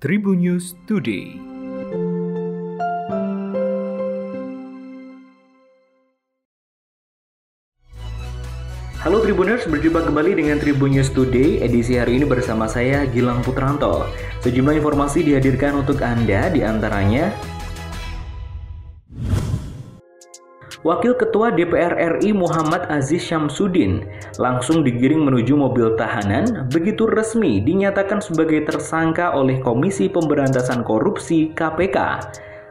Tribun News Today. Halo Tribuners, berjumpa kembali dengan Tribun News Today edisi hari ini bersama saya Gilang Putranto. Sejumlah informasi dihadirkan untuk Anda di antaranya Wakil Ketua DPR RI Muhammad Aziz Syamsuddin langsung digiring menuju mobil tahanan begitu resmi dinyatakan sebagai tersangka oleh Komisi Pemberantasan Korupsi KPK.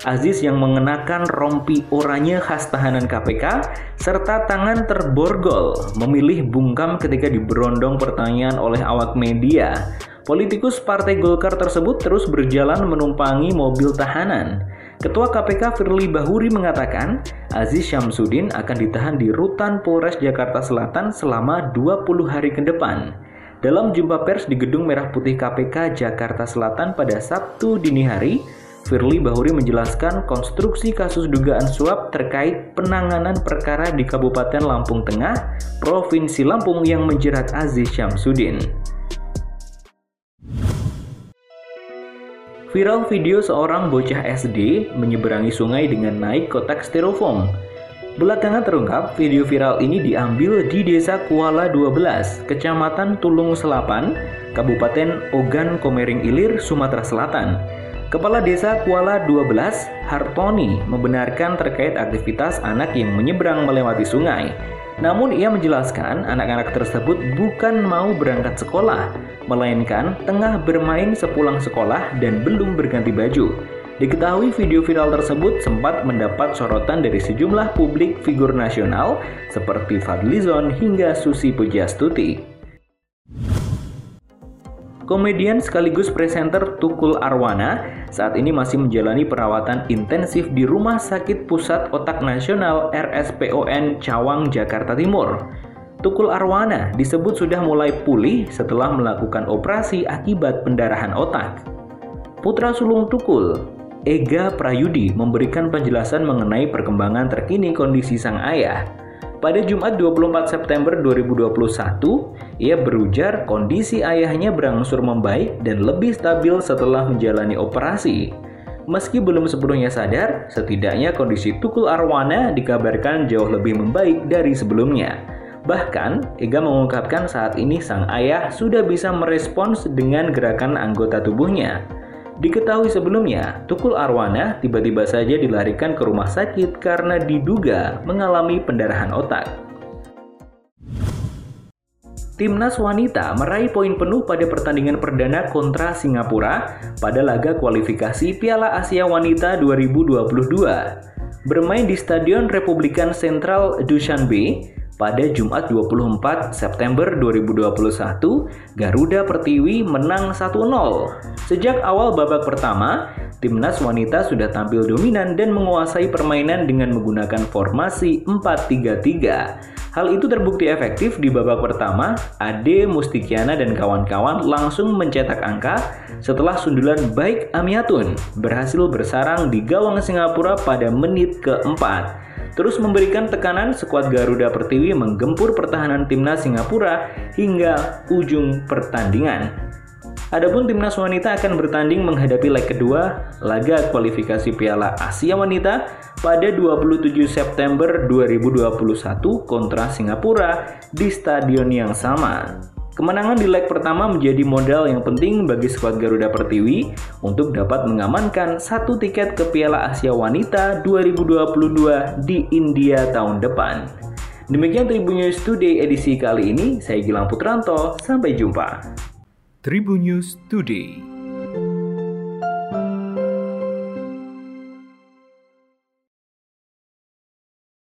Aziz yang mengenakan rompi oranye khas tahanan KPK serta tangan terborgol memilih bungkam ketika diberondong pertanyaan oleh awak media. Politikus Partai Golkar tersebut terus berjalan menumpangi mobil tahanan. Ketua KPK Firly Bahuri mengatakan, Aziz Syamsuddin akan ditahan di Rutan Polres Jakarta Selatan selama 20 hari ke depan. Dalam jumpa pers di Gedung Merah Putih KPK Jakarta Selatan pada Sabtu dini hari, Firly Bahuri menjelaskan konstruksi kasus dugaan suap terkait penanganan perkara di Kabupaten Lampung Tengah, Provinsi Lampung yang menjerat Aziz Syamsuddin. Viral video seorang bocah SD menyeberangi sungai dengan naik kotak styrofoam. Belakangan terungkap, video viral ini diambil di Desa Kuala 12, Kecamatan Tulung Selapan, Kabupaten Ogan Komering Ilir, Sumatera Selatan. Kepala Desa Kuala 12, Hartoni, membenarkan terkait aktivitas anak yang menyeberang melewati sungai. Namun ia menjelaskan anak-anak tersebut bukan mau berangkat sekolah, melainkan tengah bermain sepulang sekolah dan belum berganti baju. Diketahui video viral tersebut sempat mendapat sorotan dari sejumlah publik figur nasional seperti Fadlizon hingga Susi Pujastuti. Komedian sekaligus presenter Tukul Arwana saat ini masih menjalani perawatan intensif di Rumah Sakit Pusat Otak Nasional RSPON Cawang, Jakarta Timur. Tukul Arwana disebut sudah mulai pulih setelah melakukan operasi akibat pendarahan otak. Putra sulung Tukul, Ega Prayudi memberikan penjelasan mengenai perkembangan terkini kondisi sang ayah. Pada Jumat 24 September 2021, ia berujar kondisi ayahnya berangsur membaik dan lebih stabil setelah menjalani operasi. Meski belum sepenuhnya sadar, setidaknya kondisi Tukul Arwana dikabarkan jauh lebih membaik dari sebelumnya. Bahkan, Ega mengungkapkan saat ini sang ayah sudah bisa merespons dengan gerakan anggota tubuhnya. Diketahui sebelumnya, Tukul Arwana tiba-tiba saja dilarikan ke rumah sakit karena diduga mengalami pendarahan otak. Timnas wanita meraih poin penuh pada pertandingan perdana kontra Singapura pada laga kualifikasi Piala Asia Wanita 2022. Bermain di Stadion Republikan Sentral Dushanbe, pada Jumat 24 September 2021, Garuda Pertiwi menang 1-0. Sejak awal babak pertama, timnas wanita sudah tampil dominan dan menguasai permainan dengan menggunakan formasi 4-3-3. Hal itu terbukti efektif di babak pertama, Ade Mustikiana dan kawan-kawan langsung mencetak angka setelah sundulan baik Amiatun berhasil bersarang di gawang Singapura pada menit keempat. Terus memberikan tekanan, skuad Garuda Pertiwi menggempur pertahanan timnas Singapura hingga ujung pertandingan. Adapun timnas wanita akan bertanding menghadapi leg kedua laga kualifikasi Piala Asia Wanita pada 27 September 2021 kontra Singapura di stadion yang sama. Kemenangan di leg pertama menjadi modal yang penting bagi skuad Garuda Pertiwi untuk dapat mengamankan satu tiket ke Piala Asia Wanita 2022 di India tahun depan. Demikian Tribun News Today edisi kali ini, saya Gilang Putranto, sampai jumpa. Tribun News Today